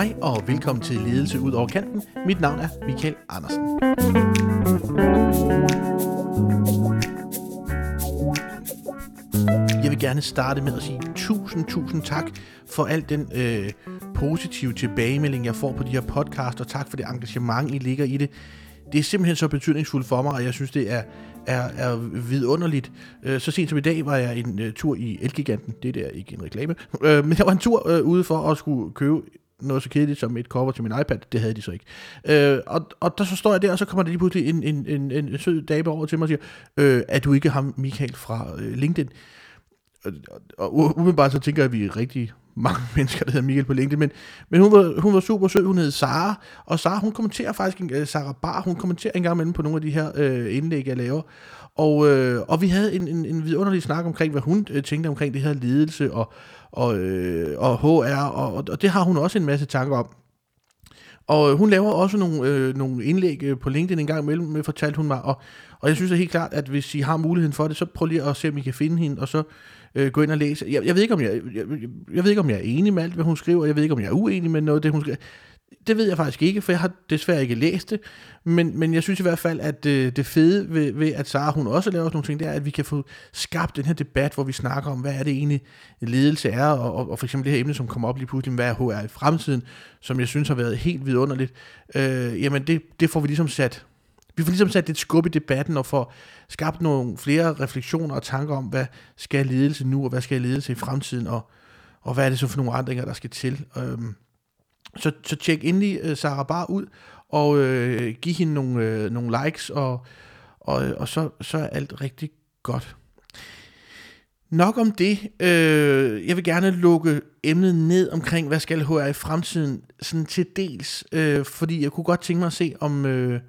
Hej og velkommen til Ledelse ud over kanten. Mit navn er Michael Andersen. Jeg vil gerne starte med at sige tusind, tusind tak for al den øh, positive tilbagemelding, jeg får på de her podcast, og tak for det engagement, I ligger i det. Det er simpelthen så betydningsfuldt for mig, og jeg synes, det er, er, er vidunderligt. Øh, så sent som i dag var jeg en øh, tur i Elgiganten. Det er der ikke en reklame. Øh, men jeg var en tur ude for at skulle købe noget så kedeligt som et cover til min iPad. Det havde de så ikke. Øh, og, og der så står jeg der, og så kommer der lige pludselig en, en, en, en sød dame over til mig og siger, øh, er du ikke ham, Michael fra øh, LinkedIn? Og, og umiddelbart så tænker jeg, at vi er rigtig mange mennesker, der hedder Michael på LinkedIn, men, men hun, var, hun var super sød, hun hed Sara, og Sara, hun kommenterer faktisk, uh, Sara Bar, hun kommenterer en gang imellem på nogle af de her øh, indlæg, jeg laver, og, øh, og vi havde en, en, en vidunderlig snak omkring, hvad hun øh, tænkte omkring det her ledelse og, og, øh, og HR, og, og det har hun også en masse tanker om. Og øh, hun laver også nogle, øh, nogle indlæg øh, på LinkedIn en gang imellem, med, fortalte hun mig. Og, og jeg synes det er helt klart, at hvis I har muligheden for det, så prøv lige at se, om I kan finde hende, og så øh, gå ind og læse. Jeg, jeg, ved ikke, om jeg, jeg, jeg ved ikke, om jeg er enig med alt, hvad hun skriver. Jeg ved ikke, om jeg er uenig med noget af det, hun skriver. Det ved jeg faktisk ikke, for jeg har desværre ikke læst det. Men, men jeg synes i hvert fald, at øh, det fede ved, ved, at Sara hun også laver sådan nogle ting, det er, at vi kan få skabt den her debat, hvor vi snakker om, hvad er det egentlig ledelse er, og, og, og for eksempel det her emne, som kommer op lige pludselig, hvad er HR i fremtiden, som jeg synes har været helt vidunderligt. Øh, jamen det, det får vi ligesom sat vi får ligesom sat lidt skub i debatten og får skabt nogle flere refleksioner og tanker om, hvad skal ledelse nu, og hvad skal ledelse i fremtiden, og, og hvad er det så for nogle ændringer, der skal til. Øhm, så, så tjek endelig øh, uh, Sarah Bar ud, og øh, giv hende nogle, øh, nogle likes, og, og, og så, så er alt rigtig godt. Nok om det. Øh, jeg vil gerne lukke emnet ned omkring, hvad skal HR i fremtiden, sådan til dels, øh, fordi jeg kunne godt tænke mig at se, om, øh,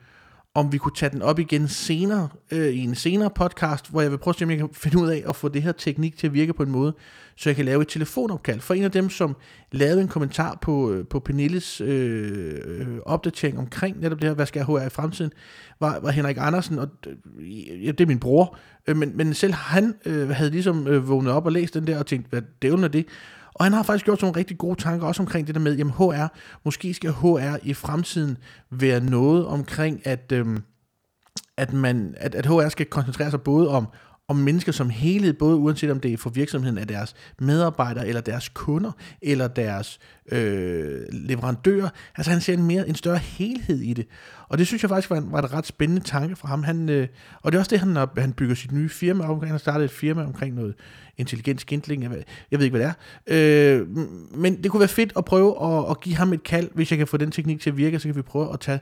om vi kunne tage den op igen senere, øh, i en senere podcast, hvor jeg vil prøve at se, om jeg kan finde ud af at få det her teknik til at virke på en måde, så jeg kan lave et telefonopkald. For en af dem, som lavede en kommentar på, øh, på Pernilles øh, opdatering omkring netop det her, hvad skal HR i fremtiden, var, var Henrik Andersen, og øh, ja, det er min bror, øh, men, men selv han øh, havde ligesom øh, vågnet op og læst den der og tænkt, hvad dævlen er det? Og han har faktisk gjort nogle rigtig gode tanker også omkring det der med, jamen HR, måske skal HR i fremtiden være noget omkring, at, øhm, at, man, at, at HR skal koncentrere sig både om, om mennesker som helhed, både uanset om det er for virksomheden af deres medarbejdere, eller deres kunder, eller deres øh, leverandører. Altså han ser en, mere, en større helhed i det. Og det synes jeg faktisk var en, var en ret spændende tanke fra ham. Han, øh, og det er også det, han, han bygger sit nye firma omkring. Han har startet et firma omkring noget intelligent skindling. Jeg, jeg ved ikke, hvad det er. Øh, men det kunne være fedt at prøve at, at give ham et kald, hvis jeg kan få den teknik til at virke, så kan vi prøve at tage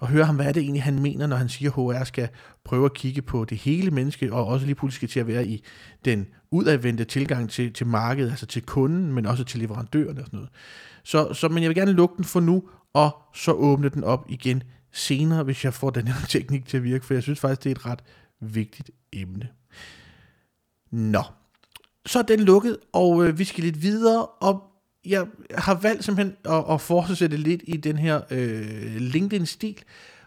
og høre ham, hvad er det egentlig, han mener, når han siger, at HR skal prøve at kigge på det hele menneske, og også lige pludselig skal til at være i den udadvendte tilgang til, til markedet, altså til kunden, men også til leverandørerne og sådan noget. Så, så men jeg vil gerne lukke den for nu, og så åbne den op igen senere, hvis jeg får den her teknik til at virke, for jeg synes faktisk, det er et ret vigtigt emne. Nå, så er den lukket, og øh, vi skal lidt videre, og jeg har valgt simpelthen at, at fortsætte lidt i den her øh, LinkedIn-stil,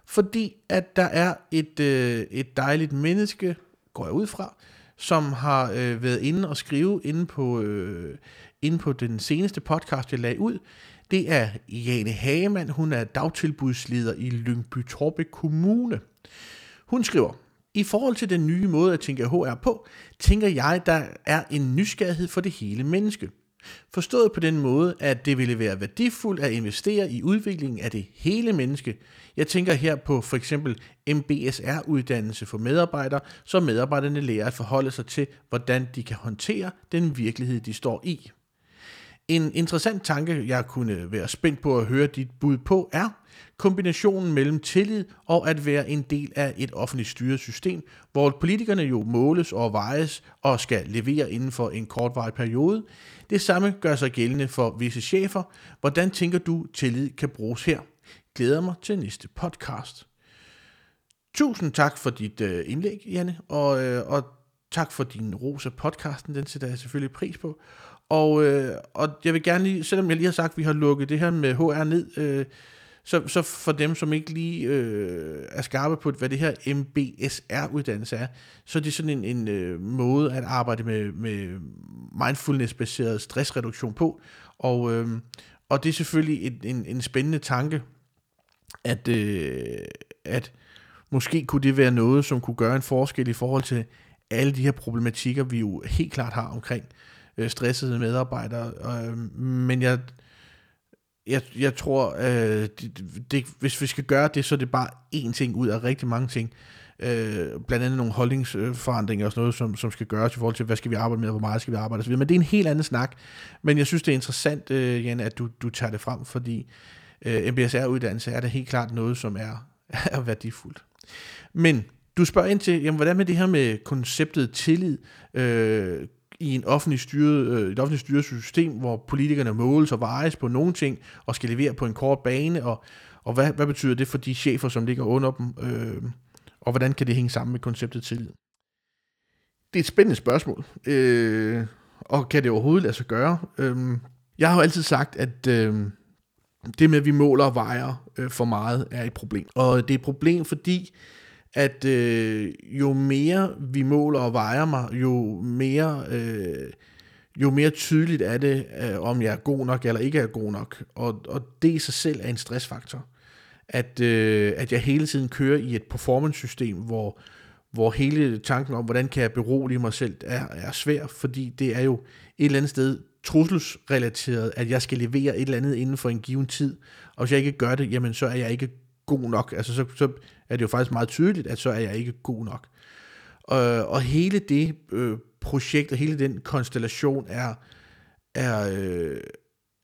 fordi at der er et, øh, et dejligt menneske, går jeg ud fra, som har øh, været inde og skrive inde på, øh, inde på den seneste podcast, jeg lagde ud. Det er Jane Hagemann, hun er dagtilbudsleder i Lyngby Torbæk Kommune. Hun skriver, i forhold til den nye måde at tænke HR på, tænker jeg, der er en nysgerrighed for det hele menneske. Forstået på den måde, at det ville være værdifuldt at investere i udviklingen af det hele menneske. Jeg tænker her på for eksempel MBSR-uddannelse for medarbejdere, så medarbejderne lærer at forholde sig til, hvordan de kan håndtere den virkelighed, de står i. En interessant tanke, jeg kunne være spændt på at høre dit bud på, er kombinationen mellem tillid og at være en del af et offentligt styret system, hvor politikerne jo måles og vejes og skal levere inden for en kortvarig periode. Det samme gør sig gældende for visse chefer. Hvordan tænker du, tillid kan bruges her? Glæder mig til næste podcast. Tusind tak for dit øh, indlæg, Janne, og, øh, og tak for din ros af podcasten, den sætter jeg selvfølgelig pris på. Og, øh, og jeg vil gerne lige, selvom jeg lige har sagt, at vi har lukket det her med HR ned, øh, så, så for dem, som ikke lige øh, er skarpe på, hvad det her MBSR-uddannelse er, så er det sådan en, en øh, måde at arbejde med, med mindfulness-baseret stressreduktion på. Og, øh, Og det er selvfølgelig en, en, en spændende tanke, at, øh, at måske kunne det være noget, som kunne gøre en forskel i forhold til alle de her problematikker, vi jo helt klart har omkring øh, stressede medarbejdere. Øh, men jeg, jeg, jeg tror, øh, det, det, hvis vi skal gøre det, så er det bare én ting ud af rigtig mange ting. Øh, blandt andet nogle holdningsforandringer og sådan noget, som, som skal gøres i forhold til, hvad skal vi arbejde med, og hvor meget skal vi arbejde osv. Men det er en helt anden snak. Men jeg synes, det er interessant, øh, Jan, at du, du tager det frem, fordi øh, MBSR-uddannelse er da helt klart noget, som er, er værdifuldt. Men du spørger ind til, jamen, hvordan med det her med konceptet tillid øh, i en offentlig styret, øh, et offentligt styret system, hvor politikerne måles og vejes på nogle ting, og skal levere på en kort bane, og, og hvad, hvad betyder det for de chefer, som ligger under dem, øh, og hvordan kan det hænge sammen med konceptet tillid? Det er et spændende spørgsmål, øh, og kan det overhovedet lade sig gøre? Øh, jeg har jo altid sagt, at øh, det med, at vi måler og vejer øh, for meget, er et problem. Og det er et problem, fordi at øh, jo mere vi måler og vejer mig, jo mere, øh, jo mere tydeligt er det, øh, om jeg er god nok eller ikke er god nok. Og, og det i sig selv er en stressfaktor. At, øh, at jeg hele tiden kører i et performance-system, hvor, hvor hele tanken om, hvordan kan jeg berolige mig selv, er, er svær, fordi det er jo et eller andet sted trusselsrelateret, at jeg skal levere et eller andet inden for en given tid, og hvis jeg ikke gør det, jamen så er jeg ikke god nok. Altså så, så er det jo faktisk meget tydeligt, at så er jeg ikke god nok. Øh, og hele det øh, projekt og hele den konstellation er, er, øh,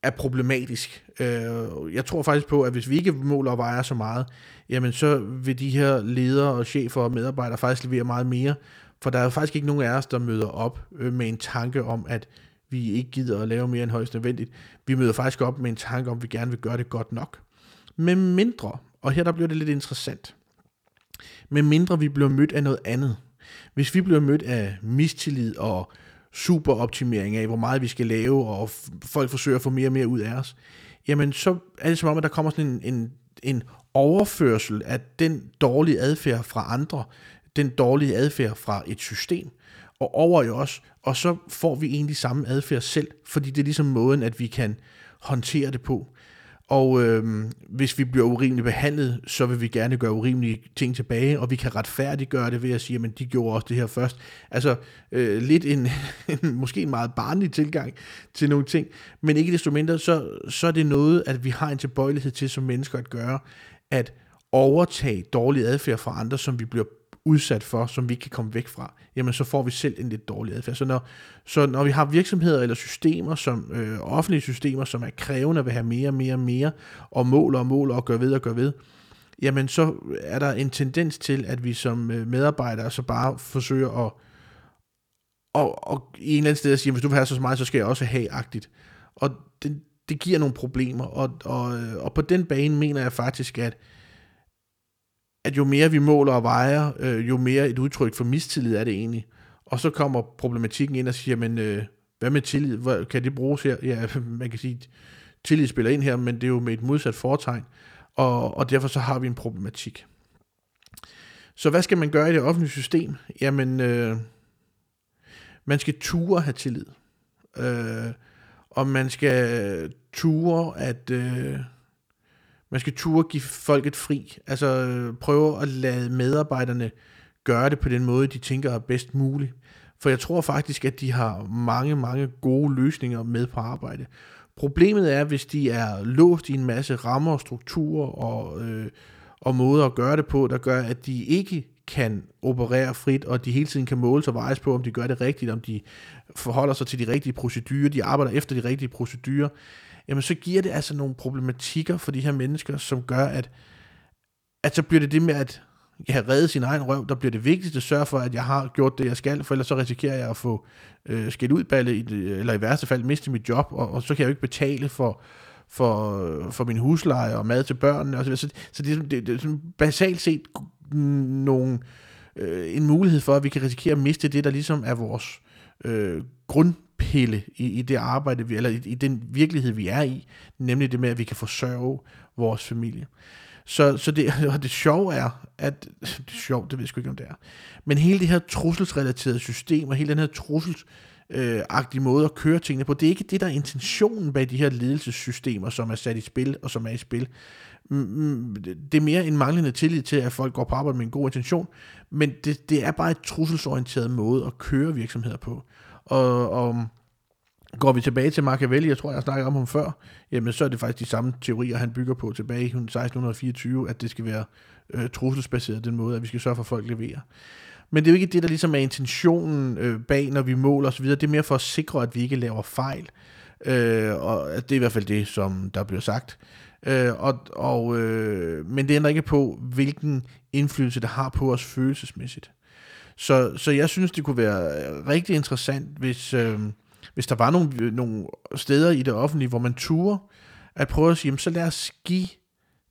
er problematisk. Øh, jeg tror faktisk på, at hvis vi ikke måler og vejer så meget, jamen så vil de her ledere og chefer og medarbejdere faktisk levere meget mere, for der er jo faktisk ikke nogen af os, der møder op øh, med en tanke om, at vi ikke gider at lave mere end højst nødvendigt. Vi møder faktisk op med en tanke om, at vi gerne vil gøre det godt nok. Med mindre, og her der bliver det lidt interessant, med mindre vi bliver mødt af noget andet. Hvis vi bliver mødt af mistillid og superoptimering af, hvor meget vi skal lave, og folk forsøger at få mere og mere ud af os, jamen så er det som om, at der kommer sådan en, en, en overførsel af den dårlige adfærd fra andre, den dårlige adfærd fra et system, og over i os, og så får vi egentlig samme adfærd selv, fordi det er ligesom måden, at vi kan håndtere det på. Og øh, hvis vi bliver urimeligt behandlet, så vil vi gerne gøre urimelige ting tilbage, og vi kan retfærdiggøre det ved at sige, at de gjorde også det her først. Altså øh, lidt en, en, måske en meget barnlig tilgang til nogle ting, men ikke desto mindre, så, så er det noget, at vi har en tilbøjelighed til som mennesker at gøre, at overtage dårlig adfærd fra andre, som vi bliver udsat for, som vi ikke kan komme væk fra, jamen så får vi selv en lidt dårlig adfærd. Så når, så når vi har virksomheder eller systemer, som øh, offentlige systemer, som er krævende vil have mere og mere og mere, og måler og måler og gør ved og gør ved, jamen så er der en tendens til, at vi som øh, medarbejdere så bare forsøger at og, og i en eller anden sted at sige, hvis du vil have så meget, så skal jeg også have agtigt. Og det, det giver nogle problemer, og, og, øh, og på den bane mener jeg faktisk, at at jo mere vi måler og vejer, øh, jo mere et udtryk for mistillid er det egentlig. Og så kommer problematikken ind og siger, men øh, hvad med tillid? Hvor, kan det bruges her? Ja, man kan sige, at tillid spiller ind her, men det er jo med et modsat foretegn, og, og derfor så har vi en problematik. Så hvad skal man gøre i det offentlige system? Jamen, øh, man skal ture have tillid. Øh, og man skal ture at... Øh, man skal turde give folket fri. Altså prøve at lade medarbejderne gøre det på den måde, de tænker er bedst muligt. For jeg tror faktisk, at de har mange, mange gode løsninger med på arbejde. Problemet er, hvis de er låst i en masse rammer og strukturer og, øh, og måder at gøre det på, der gør, at de ikke kan operere frit, og de hele tiden kan måles og vejes på, om de gør det rigtigt, om de forholder sig til de rigtige procedurer, de arbejder efter de rigtige procedurer jamen så giver det altså nogle problematikker for de her mennesker, som gør, at, at så bliver det det med, at ja, redde reddet sin egen røv, der bliver det vigtigste at sørge for, at jeg har gjort det, jeg skal, for ellers så risikerer jeg at få øh, skidt ud balle, i det, eller i værste fald miste mit job, og, og så kan jeg jo ikke betale for, for, for min husleje og mad til børnene. Og så, så, så det, det, det er sådan basalt set nogle, øh, en mulighed for, at vi kan risikere at miste det, der ligesom er vores øh, grund pille i, i det arbejde, vi, eller i, i den virkelighed, vi er i, nemlig det med, at vi kan forsørge vores familie. Så, så det, og det sjove er, at, det er sjovt, det ved jeg sgu ikke, om det er, men hele det her trusselsrelaterede system, og hele den her trussels øh, agtig måde at køre tingene på. Det er ikke det, der er intentionen bag de her ledelsessystemer, som er sat i spil og som er i spil. Det er mere en manglende tillid til, at folk går på arbejde med en god intention, men det, det er bare et trusselsorienteret måde at køre virksomheder på. Og, og går vi tilbage til Machiavelli, jeg tror, jeg snakkede om ham før, jamen så er det faktisk de samme teorier, han bygger på tilbage i 1624, at det skal være øh, trusselsbaseret, den måde, at vi skal sørge for, at folk leverer. Men det er jo ikke det, der ligesom er intentionen øh, bag, når vi måler osv. Det er mere for at sikre, at vi ikke laver fejl. Øh, og det er i hvert fald det, som der bliver sagt. Øh, og, og, øh, men det ændrer ikke på, hvilken indflydelse det har på os følelsesmæssigt. Så, så jeg synes, det kunne være øh, rigtig interessant, hvis, øh, hvis der var nogle, øh, nogle steder i det offentlige, hvor man turer at prøve at sige, jamen, så lad os give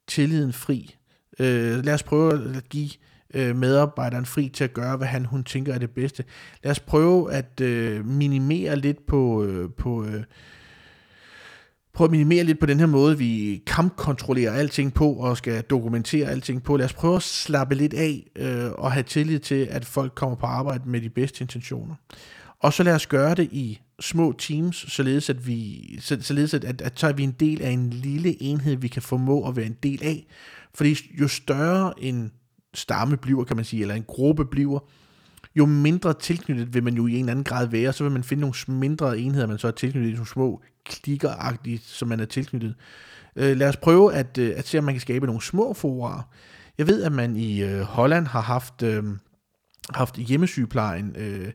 tilliden fri. Øh, lad os prøve at give øh, medarbejderen fri til at gøre, hvad han hun tænker er det bedste. Lad os prøve at øh, minimere lidt på, øh, på øh, prøve at minimere lidt på den her måde, vi kampkontrollerer alting på og skal dokumentere alting på. Lad os prøve at slappe lidt af øh, og have tillid til, at folk kommer på arbejde med de bedste intentioner. Og så lad os gøre det i små teams, således at vi således at, at, at så er vi en del af en lille enhed, vi kan formå at være en del af. Fordi jo større en stamme bliver, kan man sige, eller en gruppe bliver, jo mindre tilknyttet vil man jo i en eller anden grad være, så vil man finde nogle mindre enheder, man så er tilknyttet, nogle små klikker som man er tilknyttet. Øh, lad os prøve at, øh, at se, om man kan skabe nogle små forer. Jeg ved, at man i øh, Holland har haft, øh, haft hjemmesygeplejen øh,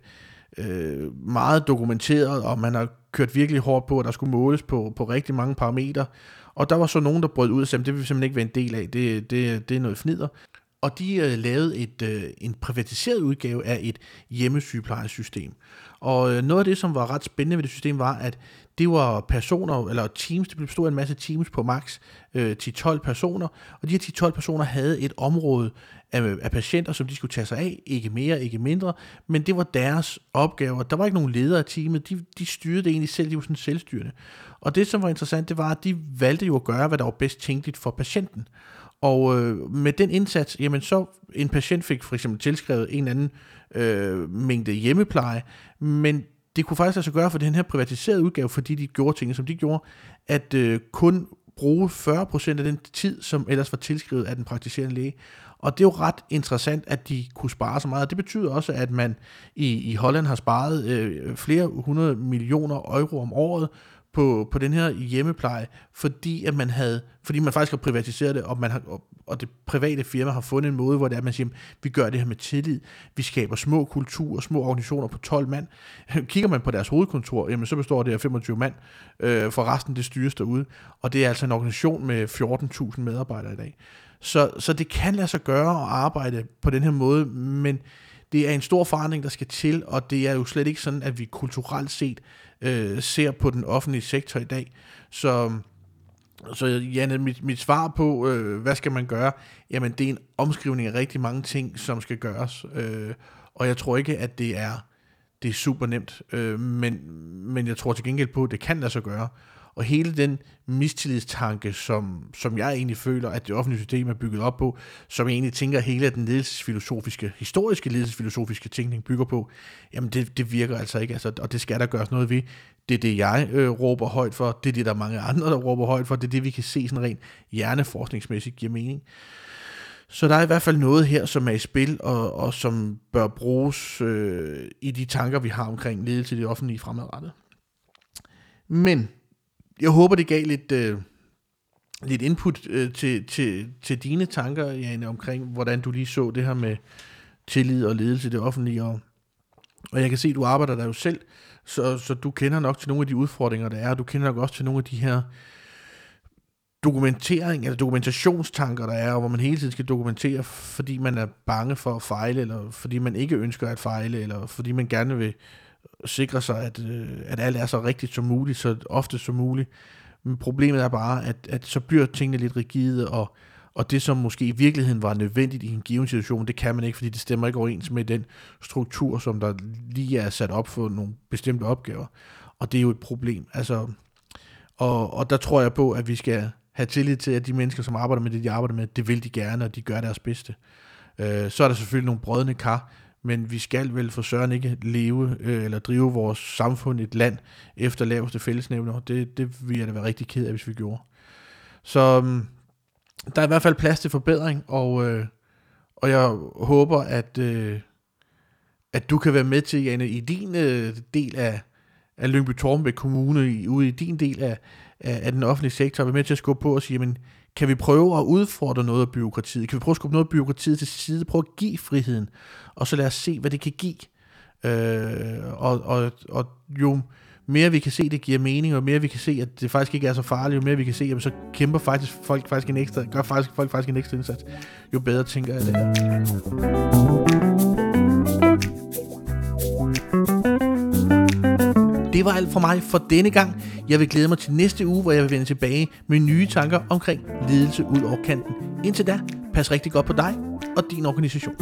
øh, meget dokumenteret, og man har kørt virkelig hårdt på, at der skulle måles på, på rigtig mange parametre. Og der var så nogen, der brød ud og sagde, det vil vi simpelthen ikke være en del af, det, det, det er noget fnider. Og de øh, lavede et, øh, en privatiseret udgave af et hjemmesygeplejesystem. Og øh, noget af det, som var ret spændende ved det system, var, at det var personer, eller teams, det bestod af en masse teams på max øh, 10-12 personer, og de her 10-12 personer havde et område af, af patienter, som de skulle tage sig af, ikke mere, ikke mindre, men det var deres opgaver. Der var ikke nogen ledere af teamet, de, de styrede det egentlig selv, de var sådan selvstyrende. Og det, som var interessant, det var, at de valgte jo at gøre, hvad der var bedst tænkeligt for patienten. Og øh, med den indsats, jamen så en patient fik for eksempel tilskrevet en eller anden øh, mængde hjemmepleje, men det kunne faktisk altså gøre for den her privatiserede udgave, fordi de gjorde ting, som de gjorde, at øh, kun bruge 40% af den tid, som ellers var tilskrevet af den praktiserende læge. Og det er jo ret interessant, at de kunne spare så meget. Det betyder også, at man i, i Holland har sparet øh, flere hundrede millioner euro om året på, på den her hjemmepleje, fordi at man havde, fordi man faktisk har privatiseret det, og, man har, og, og det private firma har fundet en måde, hvor det er, at man siger, vi gør det her med tillid, vi skaber små kulturer, små organisationer på 12 mand. Kigger man på deres hovedkontor, jamen så består det af 25 mand, øh, for resten det styres derude, og det er altså en organisation med 14.000 medarbejdere i dag. Så, så det kan lade sig gøre at arbejde på den her måde, men det er en stor forandring, der skal til, og det er jo slet ikke sådan, at vi kulturelt set øh, ser på den offentlige sektor i dag. Så, så Janne, mit, mit svar på, øh, hvad skal man gøre, jamen det er en omskrivning af rigtig mange ting, som skal gøres. Øh, og jeg tror ikke, at det er, det er super nemt, øh, men, men jeg tror til gengæld på, at det kan lade sig gøre. Og hele den mistillidstanke, som, som jeg egentlig føler, at det offentlige system er bygget op på, som jeg egentlig tænker, at hele den ledelsesfilosofiske, historiske ledelsesfilosofiske tænkning bygger på, jamen det, det virker altså ikke, altså, og det skal der gøres noget ved. Det er det, jeg øh, råber højt for, det er det, der er mange andre, der råber højt for, det er det, vi kan se sådan rent hjerneforskningsmæssigt giver mening. Så der er i hvert fald noget her, som er i spil, og, og som bør bruges øh, i de tanker, vi har omkring ledelse i det offentlige fremadrettet. Men jeg håber, det gav lidt, øh, lidt input øh, til, til, til dine tanker, Jane, omkring, hvordan du lige så det her med tillid og ledelse i det offentlige. Og, og jeg kan se, at du arbejder der jo selv, så, så du kender nok til nogle af de udfordringer, der er, og du kender nok også til nogle af de her dokumentering eller dokumentationstanker, der er, hvor man hele tiden skal dokumentere, fordi man er bange for at fejle, eller fordi man ikke ønsker at fejle, eller fordi man gerne vil sikre sig, at, øh, at alt er så rigtigt som muligt, så ofte som muligt. Men problemet er bare, at, at så bliver tingene lidt rigide, og, og det, som måske i virkeligheden var nødvendigt i en given situation, det kan man ikke, fordi det stemmer ikke overens med den struktur, som der lige er sat op for nogle bestemte opgaver. Og det er jo et problem. Altså, og, og der tror jeg på, at vi skal have tillid til, at de mennesker, som arbejder med det, de arbejder med, det vil de gerne, og de gør deres bedste. Øh, så er der selvfølgelig nogle brødende kar, men vi skal vel for søren ikke leve øh, eller drive vores samfund, et land, efter laveste fællesnævner. Det, det ville jeg da være rigtig ked af, hvis vi gjorde. Så øh, der er i hvert fald plads til forbedring, og, øh, og jeg håber, at, øh, at du kan være med til, Janne, i din øh, del af, af Lyngby Tormbæk Kommune, i, ude i din del af, af, af den offentlige sektor, være med til at skubbe på og sige, men kan vi prøve at udfordre noget af byråkratiet? Kan vi prøve at skubbe noget af byråkratiet til side? Prøve at give friheden, og så lad os se, hvad det kan give. Øh, og, og, og jo mere vi kan se, det giver mening, og mere vi kan se, at det faktisk ikke er så farligt, jo mere vi kan se, at så kæmper faktisk folk faktisk en ekstra, gør faktisk, folk faktisk en ekstra indsats, jo bedre tænker jeg det er. Det var alt for mig for denne gang. Jeg vil glæde mig til næste uge, hvor jeg vil vende tilbage med nye tanker omkring ledelse ud over kanten. Indtil da, pas rigtig godt på dig og din organisation.